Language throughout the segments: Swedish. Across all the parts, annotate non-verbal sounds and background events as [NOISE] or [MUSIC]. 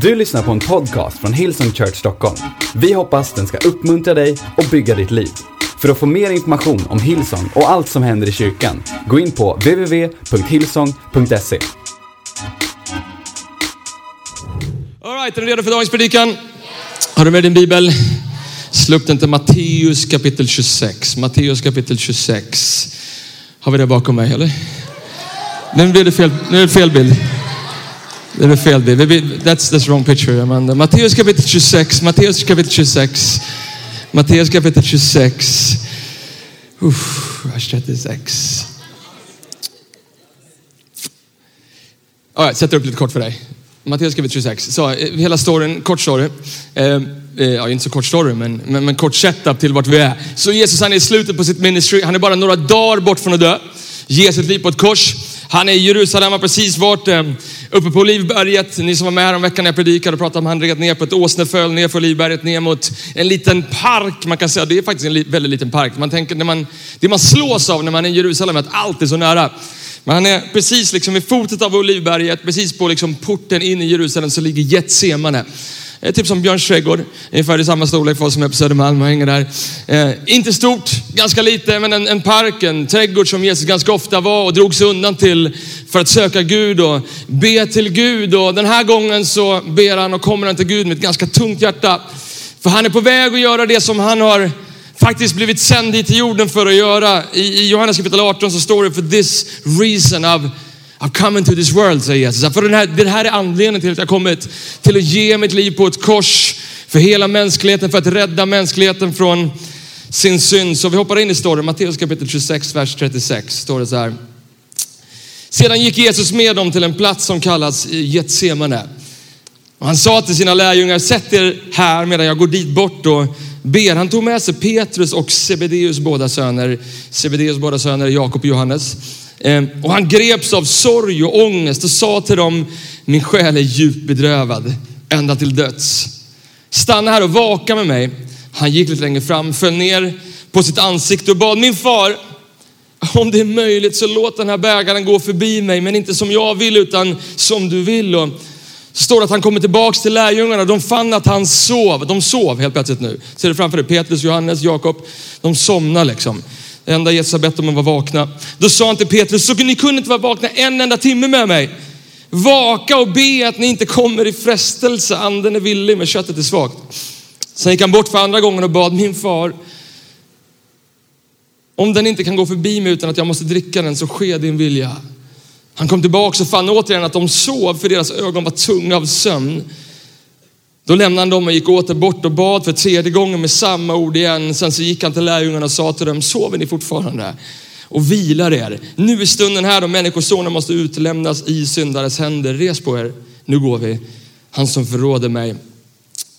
Du lyssnar på en podcast från Hillsong Church Stockholm. Vi hoppas den ska uppmuntra dig och bygga ditt liv. För att få mer information om Hillsong och allt som händer i kyrkan, gå in på www.hillsong.se. Alright, är du redo för dagens predikan? Har du med din bibel? Slå upp den till Matteus kapitel 26. Matteus kapitel 26. Har vi det bakom mig eller? Nu blev det fel, nu är det fel bild. Det är fel bild. That's, that's wrong picture, Amanda. Matteus kapitel 26. Matteus kapitel 26. Matteus kapitel 26. Uff, vers 36. All right, sätter upp lite kort för dig. Matteus kapitel 26. Så, eh, hela storyn, kort story. Eh, eh, ja, inte så kort story, men, men, men kort setup till vart vi är. Så Jesus han är i slutet på sitt ministry. Han är bara några dagar bort från att dö. Ge sitt liv på ett kors. Han är i Jerusalem, har precis varit eh, uppe på Olivberget. Ni som var med om veckan när jag predikade och pratade om han red ner på ett åsneföl ner för Olivberget ner mot en liten park. Man kan säga det är faktiskt en väldigt liten park. Man tänker när man, det man slås av när man är i Jerusalem är att allt är så nära. Men han är precis liksom vid fotet av Olivberget, precis på liksom porten in i Jerusalem så ligger Getsemane. Eh, Typ som Björns trädgård, ungefär i samma storlek för oss som är på Södermalm och hänger där. Eh, inte stort, ganska lite, men en, en park, en trädgård som Jesus ganska ofta var och drog sig undan till för att söka Gud och be till Gud. Och den här gången så ber han och kommer han till Gud med ett ganska tungt hjärta. För han är på väg att göra det som han har faktiskt blivit sänd hit till jorden för att göra. I, i Johannes kapitel 18 så står det för this reason of I've come into this world, säger Jesus. För den här, det här är anledningen till att jag kommit till att ge mitt liv på ett kors för hela mänskligheten, för att rädda mänskligheten från sin synd. Så vi hoppar in i storyn. Matteus kapitel 26, vers 36 står det så här. Sedan gick Jesus med dem till en plats som kallas Getsemane. Och han sa till sina lärjungar, sätt er här medan jag går dit bort och ber. Han tog med sig Petrus och Sebedeus båda söner. Sebedeus båda söner, Jakob och Johannes. Ehm, och han greps av sorg och ångest och sa till dem, min själ är djupt bedrövad ända till döds. Stanna här och vaka med mig. Han gick lite längre fram, föll ner på sitt ansikte och bad, min far, om det är möjligt så låt den här bägaren gå förbi mig, men inte som jag vill utan som du vill. Och så står det att han kommer tillbaks till lärjungarna. De fann att han sov. De sov helt plötsligt nu. Ser du framför dig? Petrus, Johannes, Jakob. De somnar liksom. Det enda Jesus har bett dem att vara vakna. Då sa han till Petrus, så ni kunde inte vara vakna en enda timme med mig. Vaka och be att ni inte kommer i frestelse. Anden är villig men köttet är svagt. Sen gick han bort för andra gången och bad min far, om den inte kan gå förbi mig utan att jag måste dricka den så sker din vilja. Han kom tillbaka och fann återigen att de sov för deras ögon var tunga av sömn. Då lämnade han dem och gick åter bort och bad för tredje gången med samma ord igen. Sen så gick han till lärjungarna och sa till dem, sover ni fortfarande? Och vilar er. Nu är stunden här då människosonen måste utlämnas i syndares händer. Res på er, nu går vi. Han som förråder mig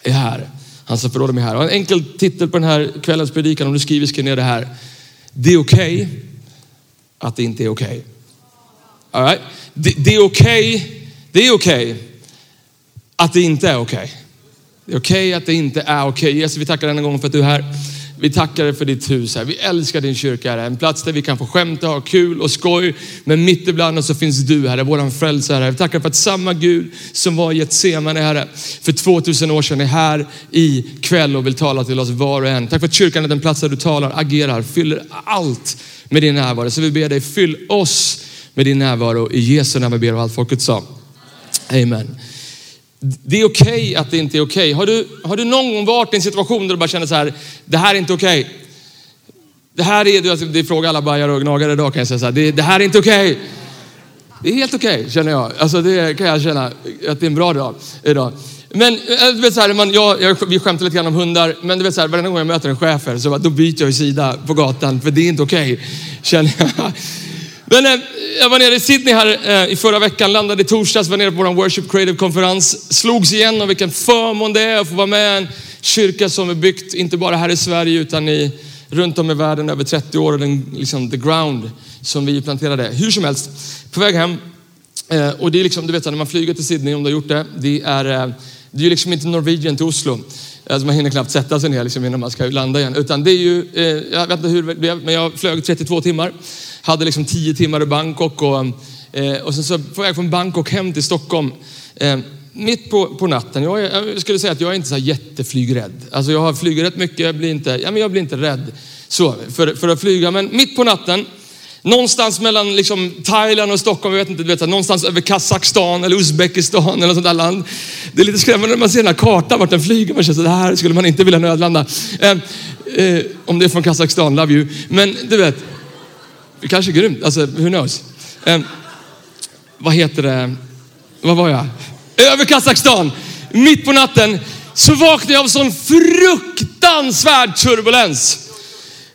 är här. Han som förråder mig är här. Och en enkel titel på den här kvällens predikan, om du skriver, skriv ner det här. Det är okej att det inte är okej. All right? det, det är okej, det är okej att det inte är okej. Det är okej att det inte är okej. Jesus, vi tackar denna gång för att du är här. Vi tackar dig för ditt hus här. Vi älskar din kyrka här. En plats där vi kan få skämta, ha kul och skoj. Men mitt ibland oss så finns du här, våran frälsare. Vi tackar för att samma Gud som var i Getsemane Herre för 2000 år sedan är här i kväll och vill tala till oss var och en. Tack för att kyrkan är den plats där du talar, agerar, fyller allt med din närvaro. Så vi ber dig, fyll oss med din närvaro. I Jesu namn Vi ber och allt folket sa. Amen. Det är okej att det inte är okej. Har, du, har du någon gång varit i en situation där du bara känner så här, det här är inte okej. Det här är, alltså, det frågar alla bajare och gnagare idag kan jag säga så här, det, det här är inte okej. Det är helt okej känner jag. Alltså det kan jag känna att det är en bra dag idag. Men eh, du vet så här, man, jag, jag, vi skämtar lite grann om hundar, men du vet så här, varje gång jag möter en schäfer så bara, då byter jag ju sida på gatan för det är inte okej. Känner jag. Men eh, jag var nere i Sydney här eh, i förra veckan, landade i torsdags, var nere på vår Worship Creative konferens. Slogs igen av vilken förmån det är att få vara med i en kyrka som är byggt, inte bara här i Sverige utan i, runt om i världen över 30 år. Och den, liksom, the ground som vi planterade. Hur som helst, på väg hem. Eh, och det är liksom, du vet när man flyger till Sydney, om du har gjort det. Det är, det är ju liksom inte Norwegian till Oslo. Alltså man hinner knappt sätta sig ner liksom innan man ska landa igen. Utan det är ju, jag vet inte hur det är, men jag flög 32 timmar. Hade liksom 10 timmar i Bangkok och, eh, och sen så på väg från Bangkok hem till Stockholm. Eh, mitt på, på natten, jag, är, jag skulle säga att jag är inte så här jätteflygrädd. Alltså jag har flugit rätt mycket, jag blir inte, ja, men jag blir inte rädd så, för, för att flyga. Men mitt på natten, någonstans mellan liksom, Thailand och Stockholm, jag vet inte, du vet, någonstans över Kazakstan eller Uzbekistan eller något sånt där land. Det är lite skrämmande när man ser den här kartan vart den flyger. Man känner så här skulle man inte vilja nödlanda. Eh, eh, om det är från Kazakstan, love you. Men du vet, kanske är grymt, alltså who knows. Eh, vad heter det? Vad var jag? Över Kazakstan, mitt på natten, så vaknade jag av sån fruktansvärd turbulens.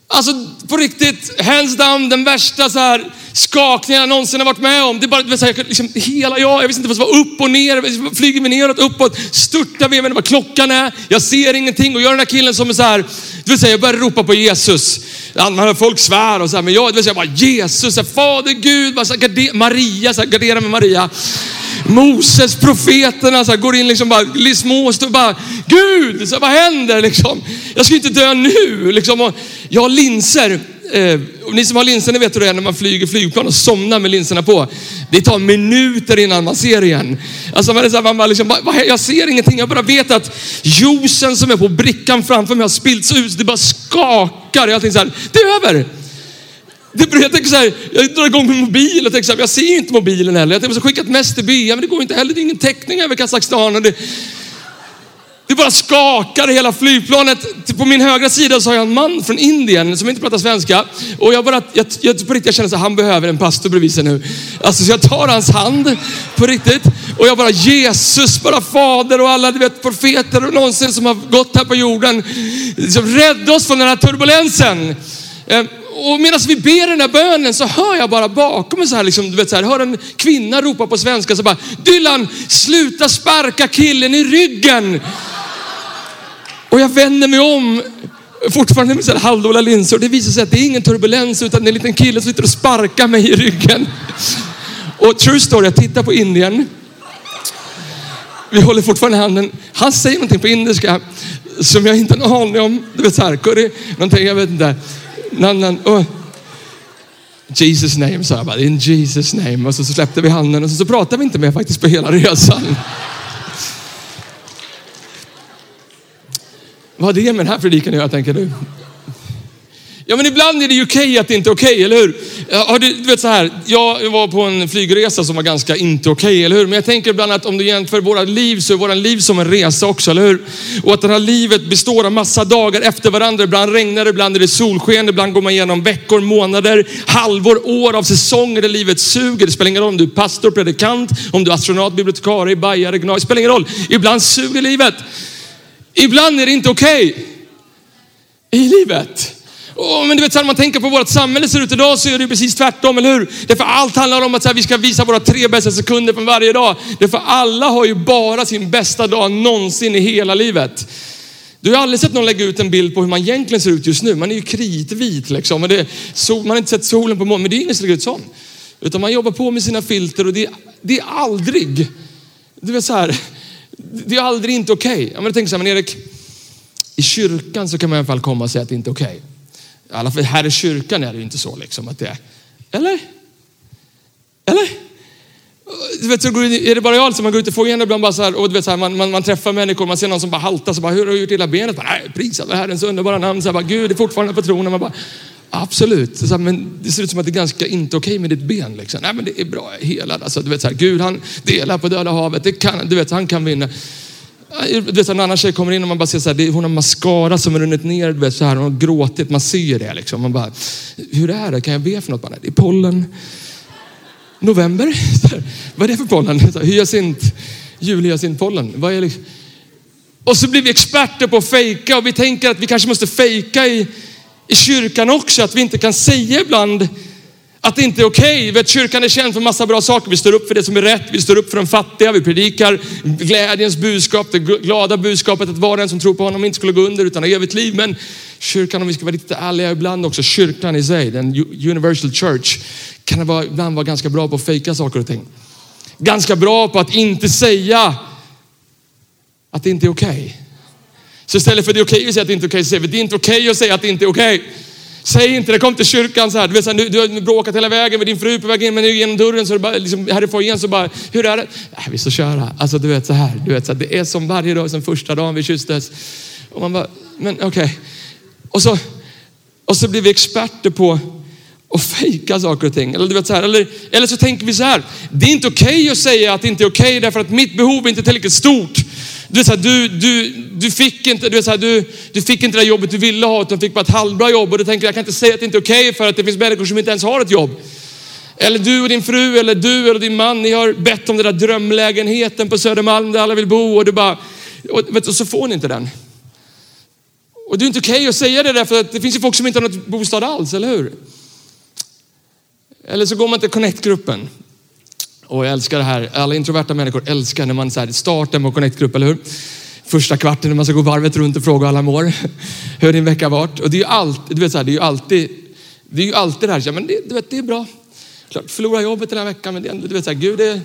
Alltså på riktigt, hands down, den värsta så här Skakningar jag någonsin har varit med om. Det är bara, det så här, liksom, hela jag, jag visste inte vad som var upp och ner. Flyger vi neråt, uppåt, störtar vi, jag vet inte vad klockan är. Jag ser ingenting och jag är den där killen som är så här, det vill säga, jag börjar ropa på Jesus. Folk svär och så här, men jag, det vill säga, bara Jesus, så här, Fader Gud, bara, så här, garder, Maria, så här, gardera med Maria. Moses, profeterna så här, går in liksom bara, små och bara, Gud, så här, vad händer liksom? Jag ska inte dö nu liksom. Och jag har linser. Eh, ni som har linser, ni vet hur det är när man flyger flygplan och somnar med linserna på. Det tar minuter innan man ser igen. Alltså man är så här, man liksom, jag ser ingenting, jag bara vet att juicen som är på brickan framför mig har spillts ut. Det bara skakar. Jag tänker så här, det är över. Det, jag tänker så här, jag drar igång min mobil och tänker så här, jag ser inte mobilen heller. Jag tänker, skicka ett mess till B.M, men det går inte heller. Det är ingen täckning över Kazakstan. Och det, det bara skakar hela flygplanet. På min högra sida så har jag en man från Indien som inte pratar svenska. Och jag bara, jag, jag, på riktigt, jag känner att han behöver en pastor bredvid sig nu. Alltså så jag tar hans hand på riktigt. Och jag bara, Jesus, bara fader och alla du vet, profeter och någonsin som har gått här på jorden. Liksom, rädda oss från den här turbulensen. Eh, och medan vi ber den här bönen så hör jag bara bakom mig så här, liksom, du vet, så här, hör en kvinna ropa på svenska så bara, Dylan, sluta sparka killen i ryggen. Och jag vänder mig om, fortfarande med sådana halvdåliga linser och det visar sig att det är ingen turbulens utan det är en liten kille som sitter och sparkar mig i ryggen. Och true story, jag tittar på Indien. Vi håller fortfarande handen. Han säger någonting på indiska som jag inte har en aning om. Du vet såhär curry, någonting, jag vet inte. Nannan, oh. Jesus name sa jag bara, in Jesus name. Och så, så släppte vi handen och så, så pratade vi inte mer faktiskt på hela resan. Vad har det med den här predikan att göra tänker du? Ja men ibland är det ju okej okay att det inte är okej, okay, eller hur? Har du, du vet så här, jag var på en flygresa som var ganska inte okej, okay, eller hur? Men jag tänker ibland att om du jämför våra liv så är våra liv som en resa också, eller hur? Och att det här livet består av massa dagar efter varandra. Ibland regnar det, ibland är det solsken, ibland går man igenom veckor, månader, halvår, år av säsonger där livet suger. Det spelar ingen roll om du är pastor, predikant, om du är astronaut, bibliotekarie, bajare, gnagare. Det spelar ingen roll. Ibland suger livet. Ibland är det inte okej okay. i livet. Oh, men du vet, när man tänker på vårt samhälle ser ut idag så är det precis tvärtom, eller hur? Därför allt handlar om att här, vi ska visa våra tre bästa sekunder från varje dag. Därför alla har ju bara sin bästa dag någonsin i hela livet. Du har aldrig sett någon lägga ut en bild på hur man egentligen ser ut just nu. Man är ju kritvit liksom. Och det, sol, man har inte sett solen på morgonen, men det är ingen som lägger ut sån. Utan man jobbar på med sina filter och det, det är aldrig, du vet så här, det är aldrig inte okej. Okay. Jag tänker så här, men Erik, i kyrkan så kan man i alla fall komma och säga att det inte är okej. Okay. I alla fall här i kyrkan är det ju inte så liksom att det är. Eller? Eller? Du vet, så är det bara jag som man går ut i foajén ibland bara så här, och du vet, så här, man, man, man, träffar människor, man ser någon som bara haltar, så bara, hur har du gjort illa benet? Bara, Nej, prisa Herrens underbara namn. Så här, bara, Gud är fortfarande på tronen. Man bara, Absolut, så men det ser ut som att det är ganska inte okej okay med ditt ben. Liksom. Nej, men det är bra, jag är helad. Alltså, du vet, så här, Gud han delar på döda havet, det kan, du vet, han kan vinna. Du vet, en annan tjej kommer in och man bara ser så här, det, hon har mascara som har runnit ner, du vet, så här, hon har gråtit, man ser det liksom. Man bara, hur är det? Kan jag be för något? Bara, det är pollen. November? [LAUGHS] Vad är det för pollen? Hyacint, julhyacintpollen. Vad är liksom? Och så blir vi experter på att fejka och vi tänker att vi kanske måste fejka i, i kyrkan också. Att vi inte kan säga ibland att det inte är okej. Okay. Kyrkan är känd för massa bra saker. Vi står upp för det som är rätt. Vi står upp för de fattiga. Vi predikar glädjens budskap, det glada budskapet att var den som tror på honom inte skulle gå under utan ha evigt liv. Men kyrkan, om vi ska vara riktigt ärliga ibland också, kyrkan i sig, den universal church, kan vara, ibland vara ganska bra på att fejka saker och ting. Ganska bra på att inte säga att det inte är okej. Okay. Så istället för att det är okej okay att säga att det inte är okej, okay, så säger vi det är inte okej okay att säga att det inte är okej. Säg inte det, kom till kyrkan så här. Du, vet, så här, du, du har bråkat hela vägen med din fru på väg in, men nu genom dörren så är det bara, liksom, här i foajén så bara, hur är det? Äh, vi ska köra. Alltså du vet så här, du vet, så här, det är som varje dag, som första dagen vi kysstes. Och man bara, men okej. Okay. Och, så, och så blir vi experter på att fejka saker och ting. Eller, du vet, så här, eller, eller så tänker vi så här, det är inte okej okay att säga att det inte är okej okay därför att mitt behov är inte tillräckligt stort. Du, vet, så här, du, du, du, fick inte, du, så här, du, du fick inte det jobbet du ville ha utan fick bara ett halvbra jobb. Och du tänker jag kan inte säga att det inte är okej okay för att det finns människor som inte ens har ett jobb. Eller du och din fru eller du eller din man, ni har bett om den där drömlägenheten på Södermalm där alla vill bo och du bara, och, vet, och så får ni inte den. Och det är inte okej okay att säga det därför att det finns ju folk som inte har något bostad alls, eller hur? Eller så går man till Connect-gruppen. Och jag älskar det här. Alla introverta människor älskar när man så här startar med Connect-grupp, eller hur? Första kvarten när man ska gå varvet runt och fråga alla mår. [LAUGHS] Hur din vecka varit? Och det är ju alltid, du vet så här, det är ju alltid, det är ju alltid det här, men det, du vet, det är bra. Klart, förlora jobbet den här veckan, men det, du vet så här, Gud är,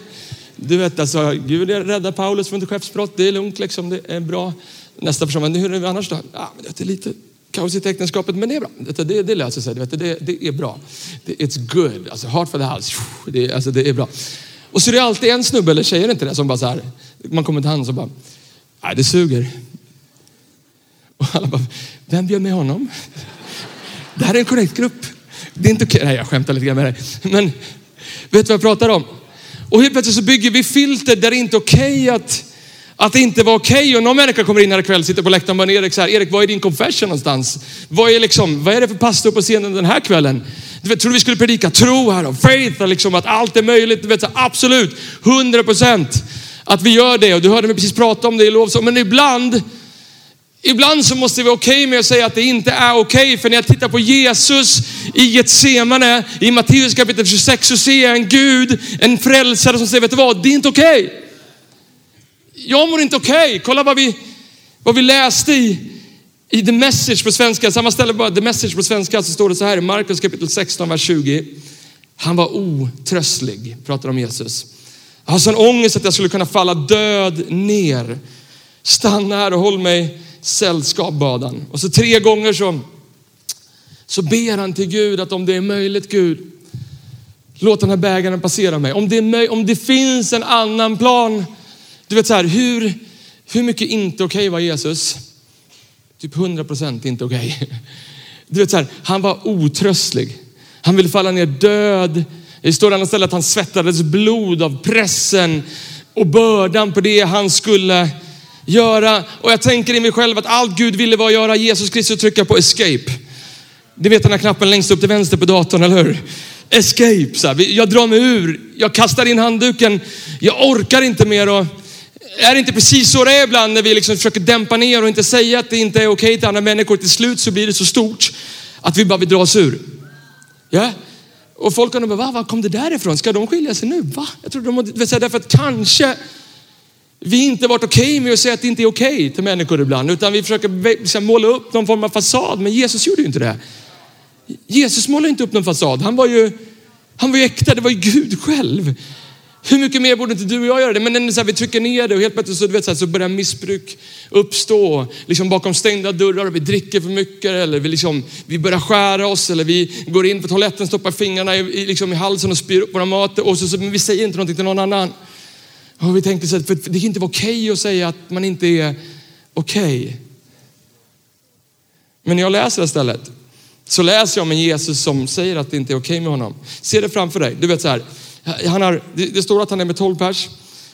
du vet alltså, Gud är rädda Paulus från ett skeppsbrott. Det är lugnt liksom, det är bra. Nästa person, men hur är det annars då? Ja, men det är lite kaos i äktenskapet, men det är bra. Det, det, det löser sig. Det, det, det är bra. It's good. Alltså, heart for the house. Det, alltså, det är bra. Och så är det alltid en snubbe eller tjej, är det inte det, som bara så här, man kommer till honom och bara, nej det suger. Och alla bara, vem bjöd med honom? Det här är en korrekt grupp. Det är inte okej. Nej, jag skämtar lite grann med dig. Men vet du vad jag pratar om? Och helt plötsligt så bygger vi filter där det inte är okej att att det inte var okej och någon människa kommer in här ikväll, sitter på läktaren och bara, Erik, så här, Erik, vad är din confession någonstans? Vad är, liksom, vad är det för pastor på scenen den här kvällen? Du vet, tror du vi skulle predika tro här och faith och liksom att allt är möjligt? Du vet, så absolut, 100 procent att vi gör det. Och du hörde mig precis prata om det i lovsång. Men ibland, ibland så måste vi vara okej okay med att säga att det inte är okej. Okay. För när jag tittar på Jesus i Getsemane, i Matteus kapitel 26, så ser jag en Gud, en frälsare som säger, vet du vad, det är inte okej. Okay jag mår inte okej. Okay. Kolla vad vi, vad vi läste i, i The Message på svenska. Samma ställe bara, The Message på svenska så står det så här i Markus kapitel 16, vers 20. Han var otröstlig, pratar om Jesus. Jag har sån ångest att jag skulle kunna falla död ner. Stanna här och håll mig sällskap, bad han. Och så tre gånger så, så ber han till Gud att om det är möjligt Gud, låt den här bägaren passera mig. Om det, är, om det finns en annan plan du vet så här, hur, hur mycket inte okej okay var Jesus? Typ 100 procent inte okej. Okay. Du vet så här, han var otröstlig. Han ville falla ner död. Det står annat ställe att han svettades blod av pressen och bördan på det han skulle göra. Och jag tänker i mig själv att allt Gud ville var att göra Jesus Kristus trycka på escape. Det vet den här knappen längst upp till vänster på datorn, eller hur? Escape, så här. jag drar mig ur, jag kastar in handduken, jag orkar inte mer och är det inte precis så det är ibland när vi liksom försöker dämpa ner och inte säga att det inte är okej okay till andra människor. Till slut så blir det så stort att vi bara vill dra oss ur. Ja? Och folk undrar, va, var kom det där ifrån? Ska de skilja sig nu? Va? Jag tror de vill säga därför att kanske vi inte varit okej okay med att säga att det inte är okej okay till människor ibland. Utan vi försöker liksom måla upp någon form av fasad. Men Jesus gjorde ju inte det. Jesus målade inte upp någon fasad. Han var ju, han var ju äkta, det var ju Gud själv. Hur mycket mer borde inte du och jag göra det? Men så här, vi trycker ner det och helt plötsligt så, du vet, så, här, så börjar missbruk uppstå. Liksom bakom stängda dörrar och vi dricker för mycket eller vi, liksom, vi börjar skära oss eller vi går in på toaletten, stoppar fingrarna i, liksom, i halsen och spyr upp våra mat. Och så, så, men vi säger inte någonting till någon annan. Och vi tänkte så här, för det kan inte vara okej okay att säga att man inte är okej. Okay. Men när jag läser istället så läser jag om en Jesus som säger att det inte är okej okay med honom. Se det framför dig. Du vet så här, han har, det står att han är med 12 pers.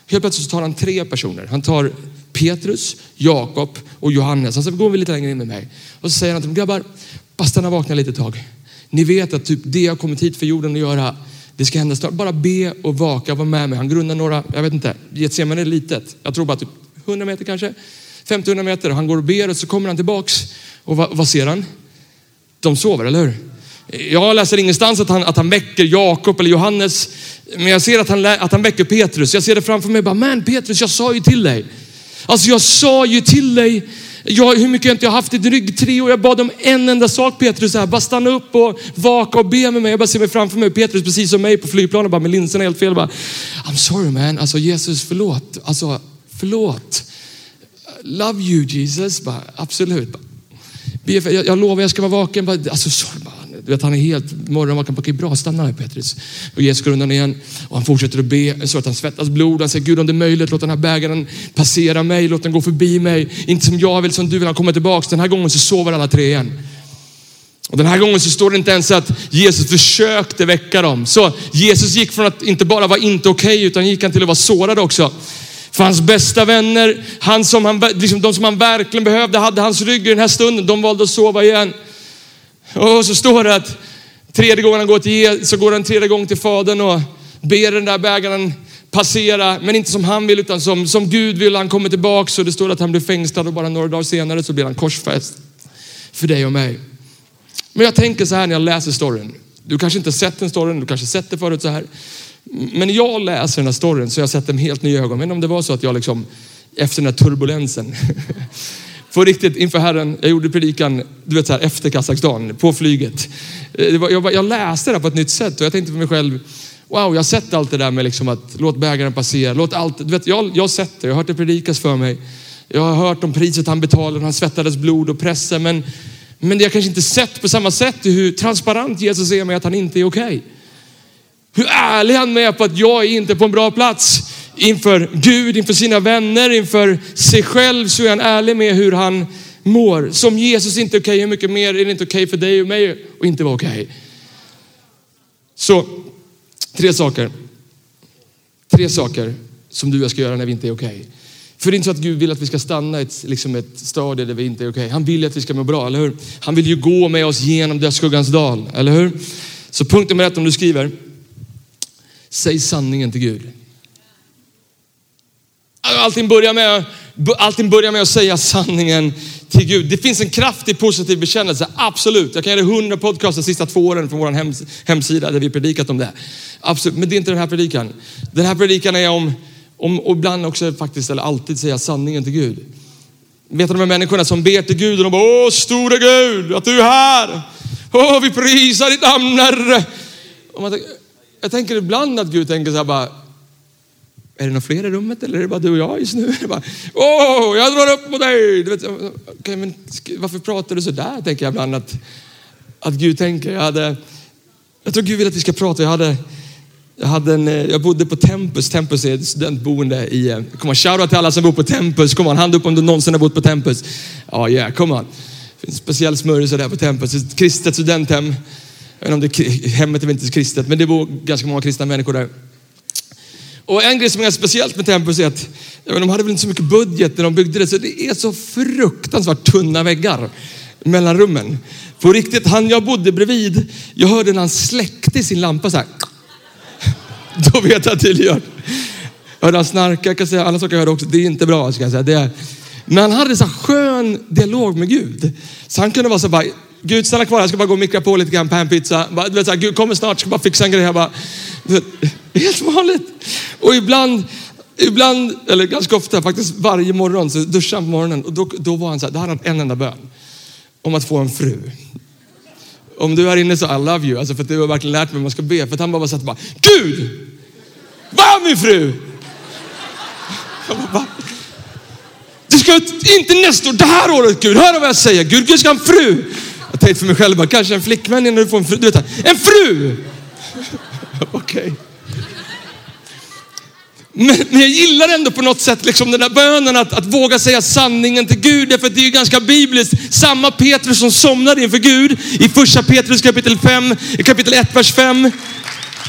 Helt plötsligt så tar han tre personer. Han tar Petrus, Jakob och Johannes. Han säger, vi lite längre in med mig. Och så säger han till dem, grabbar, bara stanna vakna lite tag. Ni vet att typ det jag kommit hit för jorden att göra, det ska hända snart. Bara be och vaka, var med mig. Han grundar några, jag vet inte, Getsemane är litet. Jag tror bara typ 100 meter kanske. 50-100 meter. Han går och ber och så kommer han tillbaks. Och vad, vad ser han? De sover, eller hur? Jag läser ingenstans att han, att han väcker Jakob eller Johannes. Men jag ser att han, att han väcker Petrus. Jag ser det framför mig. Bara, men Petrus, jag sa ju till dig. Alltså jag sa ju till dig. Jag, hur mycket jag inte har haft ditt rygg tre år. Jag bad om en enda sak Petrus. Här. Bara stanna upp och vaka och be med mig. Jag bara ser mig framför mig. Petrus precis som mig på flygplanet. Bara med linserna helt fel. Bara, I'm sorry man. Alltså Jesus förlåt. Alltså förlåt. Love you Jesus. Bara, absolut. Bara, jag, jag lovar jag ska vara vaken. Bara, alltså sorry. Bara, du vet, han är helt morgonvaken. Okej, bra, stanna här Petrus. Och Jesus går undan igen och han fortsätter att be så att han svettas blod. Han säger, Gud om det är möjligt, låt den här bägaren passera mig, låt den gå förbi mig. Inte som jag vill, som du vill. Han kommer tillbaks. Den här gången så sover alla tre igen. Och den här gången så står det inte ens att Jesus försökte väcka dem. Så Jesus gick från att inte bara vara inte okej, okay, utan gick han till att vara sårad också. För hans bästa vänner, han som han, liksom de som han verkligen behövde, hade hans rygg i den här stunden. De valde att sova igen. Och så står det att tredje gången han går till så går han tredje gången till Fadern och ber den där bägaren passera, men inte som han vill utan som, som Gud vill. Han kommer tillbaks och det står att han blir fängslad och bara några dagar senare så blir han korsfäst för dig och mig. Men jag tänker så här när jag läser storyn. Du kanske inte sett den storyn, du kanske sett det förut så här. Men jag läser den här storyn så har sett den helt nya ögon. Men om det var så att jag liksom efter den här turbulensen [LAUGHS] på riktigt inför Herren, jag gjorde predikan du vet så här, efter Kazakstan på flyget. Eh, var, jag, jag, läste det på ett nytt sätt och jag tänkte för mig själv, wow, jag har sett allt det där med liksom att låt bägaren passera, låt allt, du vet, jag, jag har sett det, jag har hört det predikas för mig. Jag har hört om priset han betalade, han svettades blod och pressen, men men jag kanske inte sett på samma sätt hur transparent Jesus är med att han inte är okej. Okay. Hur ärlig han är på att jag är inte på en bra plats. Inför Gud, inför sina vänner, inför sig själv så är han ärlig med hur han mår. Som Jesus inte är okej, okay, hur mycket mer är det inte okej okay för dig och mig att inte vara okej? Så, tre saker. Tre saker som du och jag ska göra när vi inte är okej. För det är inte så att Gud vill att vi ska stanna i ett, liksom ett stadie där vi inte är okej. Okay. Han vill att vi ska må bra, eller hur? Han vill ju gå med oss genom dödsskuggans dal, eller hur? Så punkt nummer ett om du skriver. Säg sanningen till Gud. Allting börjar med, allting börjar med att säga sanningen till Gud. Det finns en kraftig positiv bekännelse, absolut. Jag kan göra hundra podcast de sista två åren från vår hemsida där vi predikat om det. Absolut, men det är inte den här predikan. Den här predikan är om om, och ibland också faktiskt, eller alltid säga sanningen till Gud. Vet du de här människorna som ber till Gud och de bara, åh store Gud, att du är här. Åh, vi prisar ditt namn Herre. Jag tänker ibland att Gud tänker så här bara, är det några fler i rummet eller är det bara du och jag just nu? [LAUGHS] Åh, oh, jag drar upp mot dig. Du vet, okay, men varför pratar du så där? Tänker jag ibland att, att Gud tänker. Jag, hade, jag tror Gud vill att vi ska prata. Jag hade jag, hade en, eh, jag bodde på Tempus. Tempus är ett studentboende i... Eh, kom on, shoutout till alla som bor på Tempus. Kom on, hand upp om du någonsin har bott på Tempus. Ja, oh, yeah, kom on. Det finns en speciell smörjelse där på Tempus. Ett kristet studenthem. Jag vet inte om det, hemmet är väl inte kristet, men det bor ganska många kristna människor där. Och en grej som är speciellt med Tempus är att menar, de hade väl inte så mycket budget när de byggde det, så det är så fruktansvärt tunna väggar mellan rummen. På riktigt, han jag bodde bredvid, jag hörde när han släckte sin lampa så här. [LAUGHS] Då vet jag tydligen. Jag hörde han snarka, kan säga, alla saker jag hörde också. Det är inte bra ska jag säga. Det är, men han hade så skön dialog med Gud. Så han kunde vara så bara, Gud stanna kvar, jag ska bara gå och mikra på lite grann panpizza. Du vet, så här, Gud kommer snart, jag ska bara fixa en grej. Jag bara, [LAUGHS] helt vanligt. Och ibland, ibland, eller ganska ofta, faktiskt varje morgon, så duschade han på morgonen och då, då var han så här, då hade han en enda bön. Om att få en fru om du är inne så I love you. Alltså för att du har verkligen lärt mig hur man ska be. För att han bara satt och bara, Gud! Var min fru? Bara, du ska inte nästa år, det här året Gud. Hör vad jag säger. Gud, Gud ska ha en fru. Jag tänkte för mig själv, bara, kanske en flickvän innan du får en fru. Du vet, en fru! [LAUGHS] Okej. Okay. Men, men, jag gillar ändå på något sätt liksom den där bönen att, att våga säga sanningen till Gud. Därför att det är ganska bibliskt. Samma Petrus som somnade inför Gud i första Petrus kapitel 5, kapitel 1, vers 5.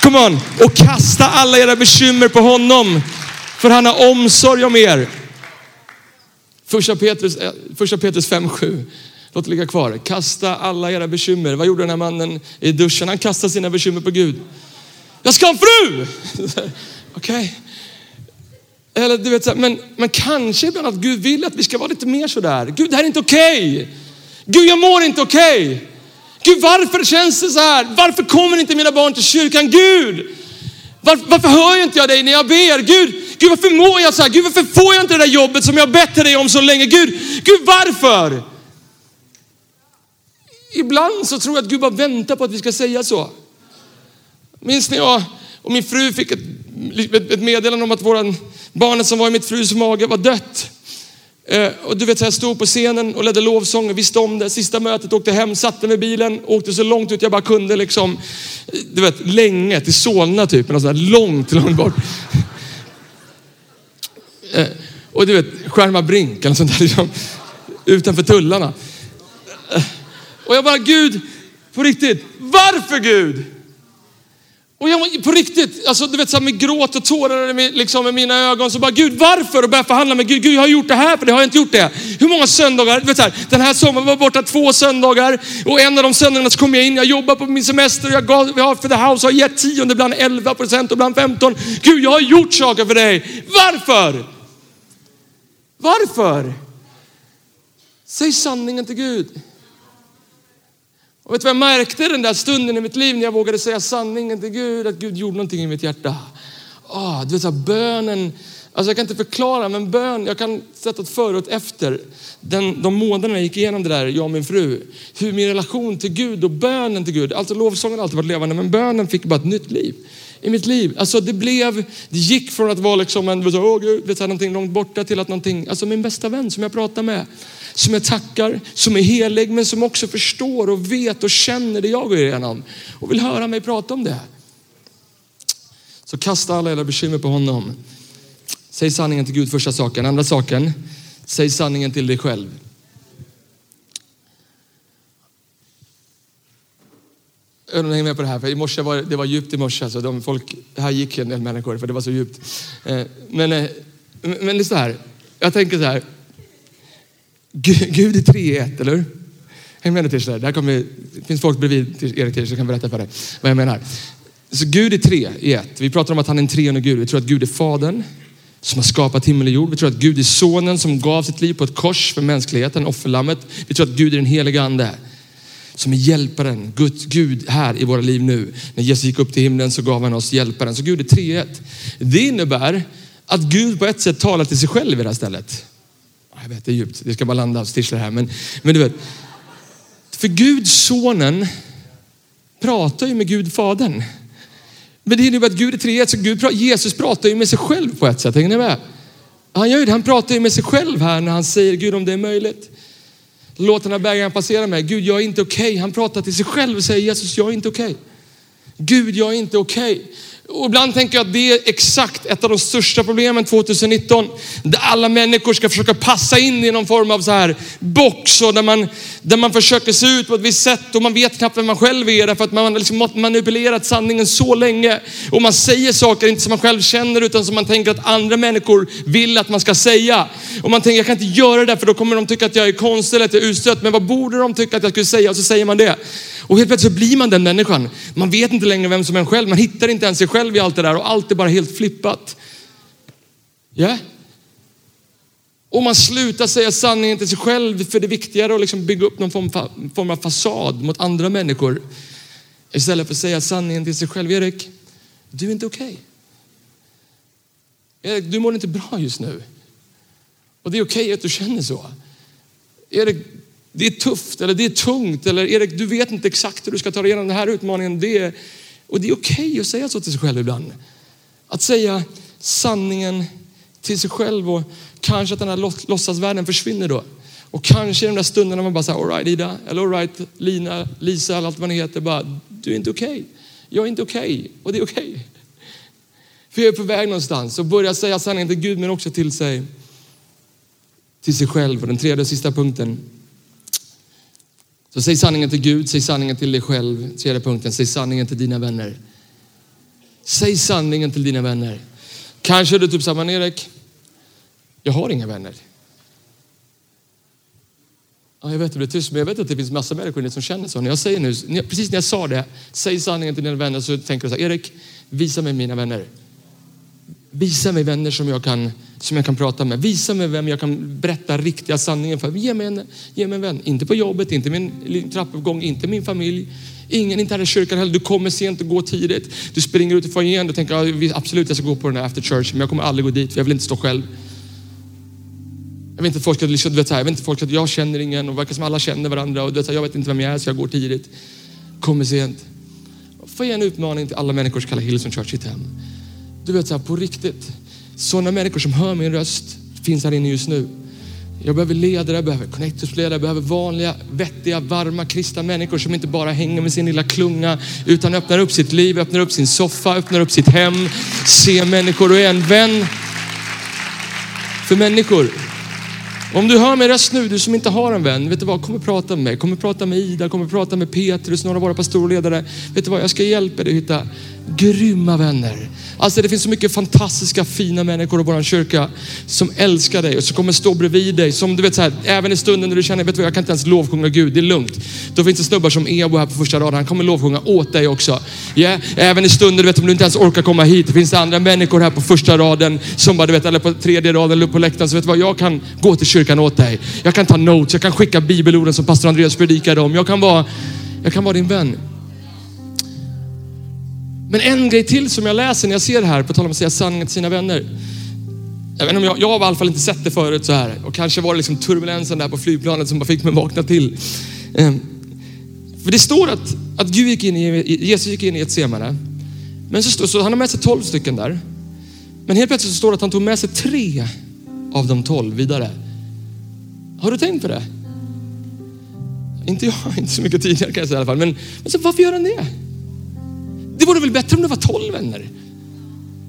Come on. Och kasta alla era bekymmer på honom. För han har omsorg om er. Första Petrus, eh, första Petrus 5, 7. Låt det ligga kvar. Kasta alla era bekymmer. Vad gjorde den här mannen i duschen? Han kastade sina bekymmer på Gud. Jag ska ha en fru! [LAUGHS] Okej. Okay. Eller du vet, men, men kanske ibland att Gud vill att vi ska vara lite mer sådär. Gud, det här är inte okej. Okay. Gud, jag mår inte okej. Okay. Gud, varför känns det så här? Varför kommer inte mina barn till kyrkan? Gud, varför, varför hör jag inte jag dig när jag ber? Gud, Gud, varför mår jag så här? Gud, varför får jag inte det där jobbet som jag bett dig om så länge? Gud, Gud, varför? Ibland så tror jag att Gud bara väntar på att vi ska säga så. Minns ni jag och min fru fick ett, ett meddelande om att våran, barnet som var i mitt frus mage var dött. Eh, och du vet, så jag stod på scenen och ledde lovsång och visste om det. Sista mötet åkte hem, satte mig i bilen, åkte så långt ut jag bara kunde liksom. Du vet, länge till Solna typ, något sånt där långt, långt bort. Eh, och du vet, Stjärnmarbrink eller sånt där liksom, utanför tullarna. Eh, och jag bara, Gud, på riktigt, varför Gud? Och jag på riktigt, alltså du vet så här med gråt och tårar med, liksom, med mina ögon så bara Gud varför? Och börja förhandla med Gud. Gud jag har gjort det här för det har jag inte gjort det. Hur många söndagar? Du vet så här, den här sommaren var borta två söndagar och en av de söndagarna så kom jag in, jag jobbar på min semester och jag gav jag har för the house har gett tionde, ibland 11 procent och ibland 15. Gud jag har gjort saker för dig. Varför? Varför? Säg sanningen till Gud. Och vet du vad jag märkte den där stunden i mitt liv när jag vågade säga sanningen till Gud, att Gud gjorde någonting i mitt hjärta. Ah, du vet så här, bönen, alltså jag kan inte förklara men bön, jag kan sätta ett före och ett efter. Den, de månaderna jag gick igenom det där, jag och min fru. Hur min relation till Gud och bönen till Gud, alltså lovsången har alltid varit levande men bönen fick bara ett nytt liv i mitt liv. Alltså det blev, det gick från att vara liksom en, åh Gud, vet, någonting långt borta till att någonting, alltså min bästa vän som jag pratar med som jag tackar, som är helig men som också förstår och vet och känner det jag går igenom och vill höra mig prata om det. Så kasta alla era bekymmer på honom. Säg sanningen till Gud första saken. Andra saken, säg sanningen till dig själv. Häng med på det här, för i morse var det var djupt i morse. Alltså de folk, här gick en del människor för det var så djupt. Eh, men, eh, men det är så här, jag tänker så här, Gud är tre i ett, eller hur? Häng med nu Tisha. Kommer, det finns folk bredvid Erik Tisha som kan berätta för dig vad jag menar. Så Gud är tre i ett. Vi pratar om att han är en treende Gud. Vi tror att Gud är Fadern som har skapat himmel och jord. Vi tror att Gud är sonen som gav sitt liv på ett kors för mänskligheten, offerlammet. Vi tror att Gud är den helige ande som är hjälparen, Gud, Gud här i våra liv nu. När Jesus gick upp till himlen så gav han oss hjälparen. Så Gud är treet. Det innebär att Gud på ett sätt talar till sig själv i det här stället. Jag vet, det är djupt. Det ska bara landa och Tischler här. Men, men du vet, för Gud sonen pratar ju med Gud fadern. Men det innebär att Gud är treenigt, så Gud, Jesus pratar ju med sig själv på ett sätt. Hänger ni med? Han, gör det, han pratar ju med sig själv här när han säger Gud om det är möjligt. Låt den här bägaren passera mig. Gud, jag är inte okej. Okay. Han pratar till sig själv och säger Jesus, jag är inte okej. Okay. Gud, jag är inte okej. Okay. Och ibland tänker jag att det är exakt ett av de största problemen 2019. Där alla människor ska försöka passa in i någon form av så här box och där man, där man försöker se ut på ett visst sätt och man vet knappt vem man själv är därför att man har liksom manipulerat sanningen så länge. Och man säger saker inte som man själv känner utan som man tänker att andra människor vill att man ska säga. Och man tänker jag kan inte göra det för då kommer de tycka att jag är konstig eller att jag är utstött. Men vad borde de tycka att jag skulle säga? Och så säger man det. Och helt plötsligt så blir man den människan. Man vet inte längre vem som är en själv. Man hittar inte ens sig själv i allt det där och allt är bara helt flippat. Ja? Yeah? Och man slutar säga sanningen till sig själv för det är viktigare att liksom bygga upp någon form, form av fasad mot andra människor. Istället för att säga sanningen till sig själv. Erik, du är inte okej. Okay. Erik, du mår inte bra just nu. Och det är okej okay att du känner så. Erik, det är tufft eller det är tungt eller Erik, du vet inte exakt hur du ska ta dig igenom den här utmaningen. Det är, och det är okej okay att säga så till sig själv ibland. Att säga sanningen till sig själv och kanske att den här låtsasvärlden försvinner då. Och kanske i de där stunderna man bara säger, alright Ida, eller alright Lina, Lisa eller allt vad ni heter, bara, du är inte okej. Okay. Jag är inte okej okay. och det är okej. Okay. För jag är på väg någonstans och börjar säga sanningen till Gud men också till sig, till sig själv. Och den tredje och sista punkten, så säg sanningen till Gud, säg sanningen till dig själv. Tredje punkten, säg sanningen till dina vänner. Säg sanningen till dina vänner. Kanske är du typ samma, Erik, jag har inga vänner. Ja, jag vet att det blir tyst, men jag vet att det finns massa människor som känner så. När jag säger nu, precis när jag sa det, säg sanningen till dina vänner så tänker du så här, Erik, visa mig mina vänner. Visa mig vänner som jag, kan, som jag kan prata med. Visa mig vem jag kan berätta riktiga sanningen för. Ge mig en, ge mig en vän. Inte på jobbet, inte min trappuppgång, inte min familj. Ingen, inte här i kyrkan heller. Du kommer sent och går tidigt. Du springer ut i foajén och tänker ja, absolut jag ska gå på den här after church, men jag kommer aldrig gå dit för jag vill inte stå själv. Jag vill inte folk ska, du vet, så här, jag vet inte folk att jag känner ingen och verkar som alla känner varandra och du vet, jag vet inte vem jag är så jag går tidigt. Kommer sent. Får ge en utmaning till alla människor som kallar Hillsong Church sitt hem. Du vet så här, på riktigt. Sådana människor som hör min röst finns här inne just nu. Jag behöver ledare, jag behöver connectorsledare, jag behöver vanliga, vettiga, varma, kristna människor som inte bara hänger med sin lilla klunga utan öppnar upp sitt liv, öppnar upp sin soffa, öppnar upp sitt hem, ser människor och är en vän för människor. Om du hör mig röst nu, du som inte har en vän, vet du vad? Kom och prata med mig. Kom och prata med Ida, kom och prata med Petrus, några av våra pastorledare. Vet du vad? Jag ska hjälpa dig att hitta grymma vänner. Alltså det finns så mycket fantastiska fina människor i vår kyrka som älskar dig och som kommer stå bredvid dig. Som du vet så här, även i stunden när du känner, vet du vad, jag kan inte ens lovsjunga Gud, det är lugnt. Då finns det snubbar som Ebo här på första raden, han kommer lovsjunga åt dig också. Yeah? Även i stunden, du vet om du inte ens orkar komma hit, det finns det andra människor här på första raden, som bara, du vet, eller på tredje raden eller på läktaren. Så vet du vad, jag kan gå till kyrkan kyrkan åt dig. Jag kan ta notes, jag kan skicka bibelorden som pastor Andreas predikade om. Jag kan vara, jag kan vara din vän. Men en grej till som jag läser när jag ser det här, på tal om att säga sanningen till sina vänner. Jag, vet inte om jag, jag har i alla fall inte sett det förut så här. Och kanske var det liksom turbulensen där på flygplanet som bara fick mig vakna till. Ehm, för det står att, att Gud gick in i, Jesus gick in i ett semane. Men så, står, så han har med sig tolv stycken där. Men helt plötsligt så står det att han tog med sig tre av de tolv vidare. Har du tänkt på det? Inte jag, [LAUGHS] inte så mycket tidigare kan jag säga i alla fall. Men, men så, varför gör han det? Det vore väl bättre om det var tolv vänner?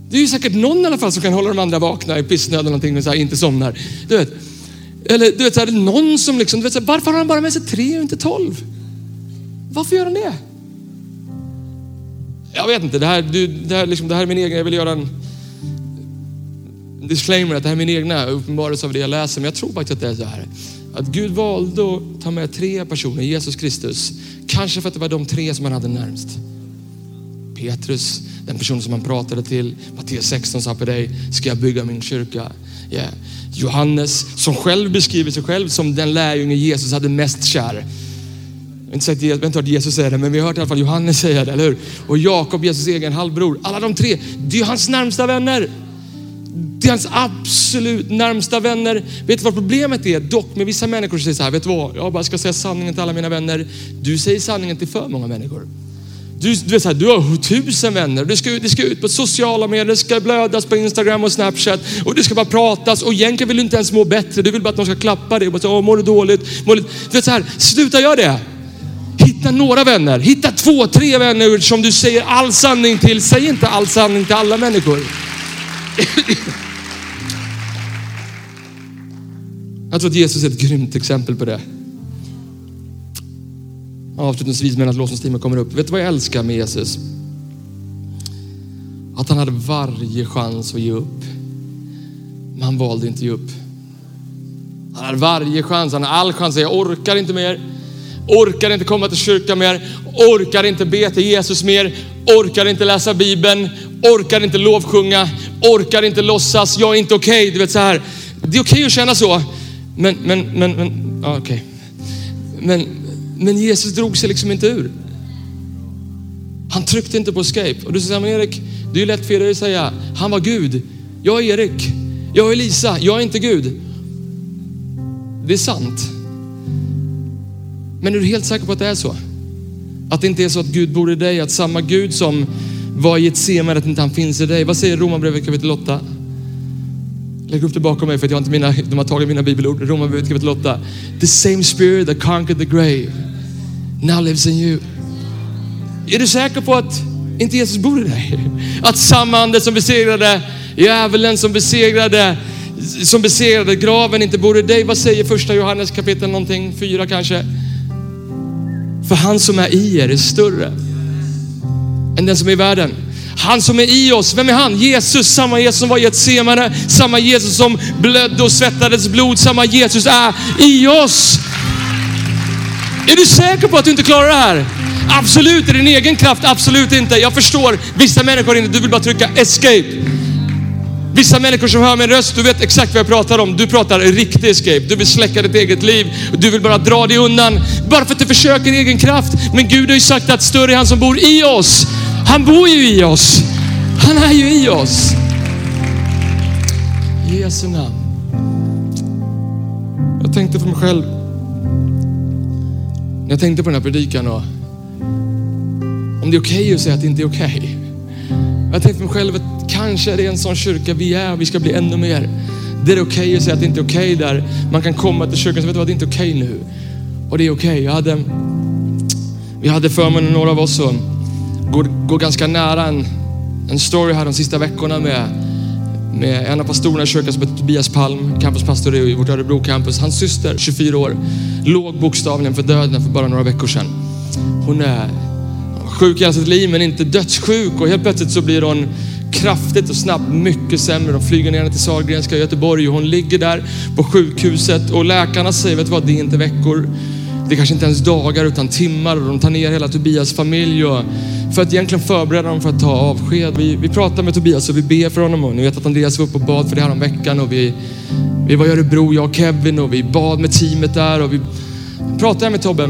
Det är ju säkert någon i alla fall som kan hålla de andra vakna i pissnöd eller någonting och så här, inte somnar. Du vet. Eller du vet, så här, någon som liksom, du vet, så här, varför har han bara med sig tre och inte tolv? Varför gör han det? Jag vet inte, det här, du, det här, liksom, det här är min egen, jag vill göra en disclaimer att det här är min egna uppenbarelse av det jag läser. Men jag tror faktiskt att det är så här. Att Gud valde att ta med tre personer, Jesus Kristus. Kanske för att det var de tre som han hade närmst. Petrus, den person som han pratade till. Matteus 16 sa på dig, ska jag bygga min kyrka. Yeah. Johannes som själv beskriver sig själv som den lärjunge Jesus hade mest kär. Jag har inte, sagt, jag har inte hört Jesus säga det, men vi har hört i alla fall Johannes säga det, eller hur? Och Jakob, Jesus egen halvbror. Alla de tre, det är hans närmsta vänner. Det är hans absolut närmsta vänner. Vet du vad problemet är? Dock med vissa människor som säger så här, vet du vad? Jag bara ska säga sanningen till alla mina vänner. Du säger sanningen till för många människor. Du, du, vet så här, du har tusen vänner. Det ska, det ska ut på sociala medier, det ska blödas på Instagram och Snapchat och det ska bara pratas och egentligen vill du inte ens må bättre. Du vill bara att de ska klappa dig och bara säga, mår du dåligt? Mår du... du vet så här, sluta göra det. Hitta några vänner, hitta två, tre vänner som du säger all sanning till. Säg inte all sanning till alla människor. [LAUGHS] Jag tror att Jesus är ett grymt exempel på det. Avslutningsvis medan lovsångsteamet kommer upp. Vet du vad jag älskar med Jesus? Att han hade varje chans att ge upp. Men han valde inte att ge upp. Han hade varje chans, han hade all chans jag orkar inte mer. Orkar inte komma till kyrkan mer. Orkar inte be till Jesus mer. Orkar inte läsa Bibeln. Orkar inte lovsjunga. Orkar inte låtsas. Jag är inte okej. Okay. Du vet så här. Det är okej okay att känna så. Men, men, men, men, ja, okej. Okay. Men, men Jesus drog sig liksom inte ur. Han tryckte inte på escape. Och du säger, men Erik, det är ju lätt för dig att säga, han var Gud. Jag är Erik. Jag är Lisa. Jag är inte Gud. Det är sant. Men är du helt säker på att det är så? Att det inte är så att Gud bor i dig, att samma Gud som var i ett semer, att inte han finns i dig. Vad säger Romarbrevet kapitel 8? Lägg upp det bakom mig för att jag inte mina, de har tagit mina bibelord. Romarbrevet kapitel 8. The same spirit that conquered the grave now lives in you. Är du säker på att inte Jesus bor i dig? Att samma ande som besegrade djävulen, som besegrade, som besegrade graven inte bor i dig. Vad säger första Johannes kapitel någonting, fyra kanske? För han som är i er är större än den som är i världen. Han som är i oss, vem är han? Jesus, samma Jesus som var i ett samma Jesus som blödde och svettades blod, samma Jesus är i oss. Är du säker på att du inte klarar det här? Absolut, i din egen kraft, absolut inte. Jag förstår, vissa människor inte, du vill bara trycka escape. Vissa människor som hör min röst, du vet exakt vad jag pratar om. Du pratar riktig escape. Du vill släcka ditt eget liv. Du vill bara dra dig undan. Bara för att du försöker i egen kraft. Men Gud har ju sagt att större är han som bor i oss. Han bor ju i oss. Han är ju i oss. I Jesu namn. Jag tänkte för mig själv. När jag tänkte på den här predikan och om det är okej okay att säga att det inte är okej. Okay. Jag tänkte för mig själv att kanske är det en sån kyrka vi är och vi ska bli ännu mer. Det är okej okay att säga att det inte är okej okay där. Man kan komma till kyrkan och säga, vet du vad, det är inte okej okay nu. Och det är okej. Okay. Jag hade, vi hade förmånen, några av oss, och går, går ganska nära en, en story här de sista veckorna med, med en av pastorerna i kyrkan som heter Tobias Palm, campuspastor i vårt Örebro campus. Hans syster, 24 år, låg bokstavligen för döden för bara några veckor sedan. Hon är sjuk i hela sitt liv men inte dödssjuk och helt plötsligt så blir hon kraftigt och snabbt mycket sämre. De flyger ner till Sahlgrenska i Göteborg och hon ligger där på sjukhuset och läkarna säger, vet du vad, det är inte veckor. Det är kanske inte ens dagar utan timmar och de tar ner hela Tobias familj och för att egentligen förbereda dem för att ta avsked. Vi, vi pratar med Tobias och vi ber för honom och ni vet att Andreas var uppe och bad för det här om veckan och vi, vi var i Örebro, jag och Kevin och vi bad med teamet där och vi pratade med Tobbe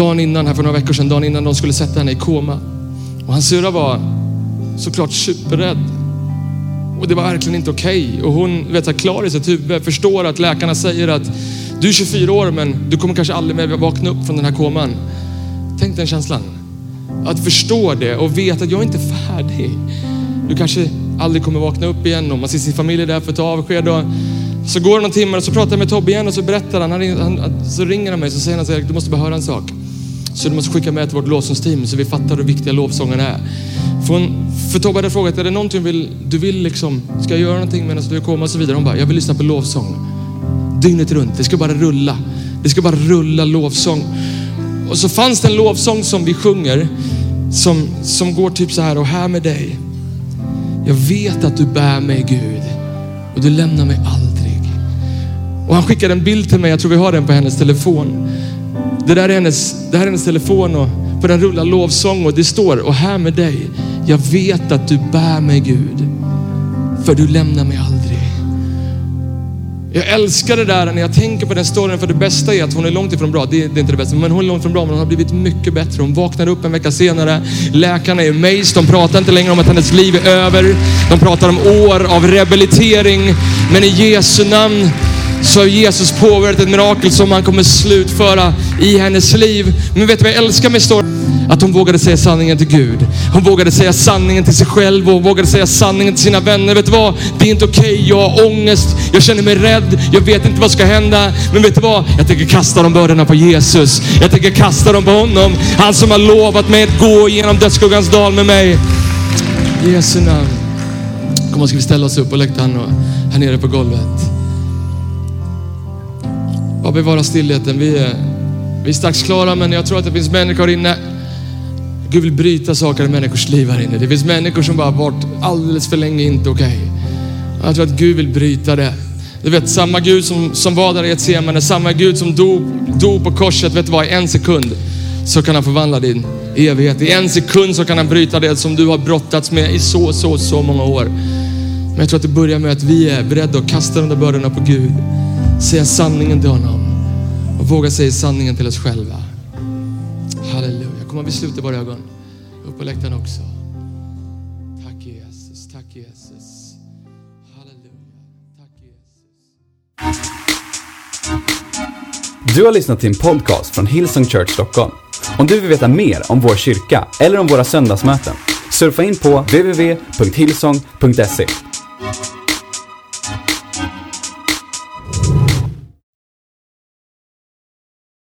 dagen innan, här för några veckor sedan, dagen innan de skulle sätta henne i koma. Och hans syrra var såklart superrädd. Och det var verkligen inte okej. Okay. Och hon vet klar i sitt huvud, förstår att läkarna säger att du är 24 år men du kommer kanske aldrig mer vakna upp från den här koman. Tänk den känslan. Att förstå det och veta att jag är inte färdig. Du kanske aldrig kommer vakna upp igen och man ser sin familj där för att ta avsked. Och så går det någon timme och så pratar jag med Tobbe igen och så berättar han, han, han så ringer han mig och säger han du måste bara höra en sak. Så du måste skicka med till vårt lovsångsteam så vi fattar hur viktiga lovsången är. För, för Tobbe hade frågat, är det någonting du vill, du vill liksom, ska jag göra någonting medan du kommer och så vidare. Hon bara, jag vill lyssna på lovsång. Dygnet runt, det ska bara rulla. Det ska bara rulla lovsång. Och så fanns det en lovsång som vi sjunger som, som går typ så här, och här med dig. Jag vet att du bär mig Gud och du lämnar mig aldrig. Och han skickade en bild till mig, jag tror vi har den på hennes telefon. Det där är hennes, det här är hennes telefon och på den rullar lovsång och det står, och här med dig, jag vet att du bär mig Gud, för du lämnar mig aldrig. Jag älskar det där när jag tänker på den storyn, för det bästa är att hon är långt ifrån bra. Det är, det är inte det bästa, men hon är långt ifrån bra, men hon har blivit mycket bättre. Hon vaknar upp en vecka senare. Läkarna är amazed. De pratar inte längre om att hennes liv är över. De pratar om år av rehabilitering. Men i Jesu namn så har Jesus påbörjat ett mirakel som han kommer slutföra i hennes liv. Men vet du vad jag älskar med storyn? Att hon vågade säga sanningen till Gud. Hon vågade säga sanningen till sig själv och vågade säga sanningen till sina vänner. Vet du vad? Det är inte okej. Okay. Jag har ångest. Jag känner mig rädd. Jag vet inte vad ska hända. Men vet du vad? Jag tänker kasta de bördorna på Jesus. Jag tänker kasta dem på honom. Han som har lovat mig att gå igenom dödsskuggans dal med mig. I Jesu namn. Kom, ska vi ställa oss upp på läktaren och här nere på golvet. Bara bevara stillheten. Vi är, vi är strax klara, men jag tror att det finns människor inne. Gud vill bryta saker i människors liv här inne. Det finns människor som bara varit alldeles för länge inte okej. Okay. Jag tror att Gud vill bryta det. Du vet, samma Gud som, som var där i ett semane, samma Gud som dog, dog på korset, vet du vad, i en sekund så kan han förvandla din evighet. I en sekund så kan han bryta det som du har brottats med i så, så, så många år. Men jag tror att det börjar med att vi är beredda att kasta de där bördorna på Gud säga sanningen till honom och våga säga sanningen till oss själva. Halleluja. Kom vi sluta våra ögon. Upp på läktaren också. Tack Jesus, tack Jesus. Halleluja. Tack Jesus. Du har lyssnat till en podcast från Hillsong Church Stockholm. Om du vill veta mer om vår kyrka eller om våra söndagsmöten, surfa in på www.hillsong.se.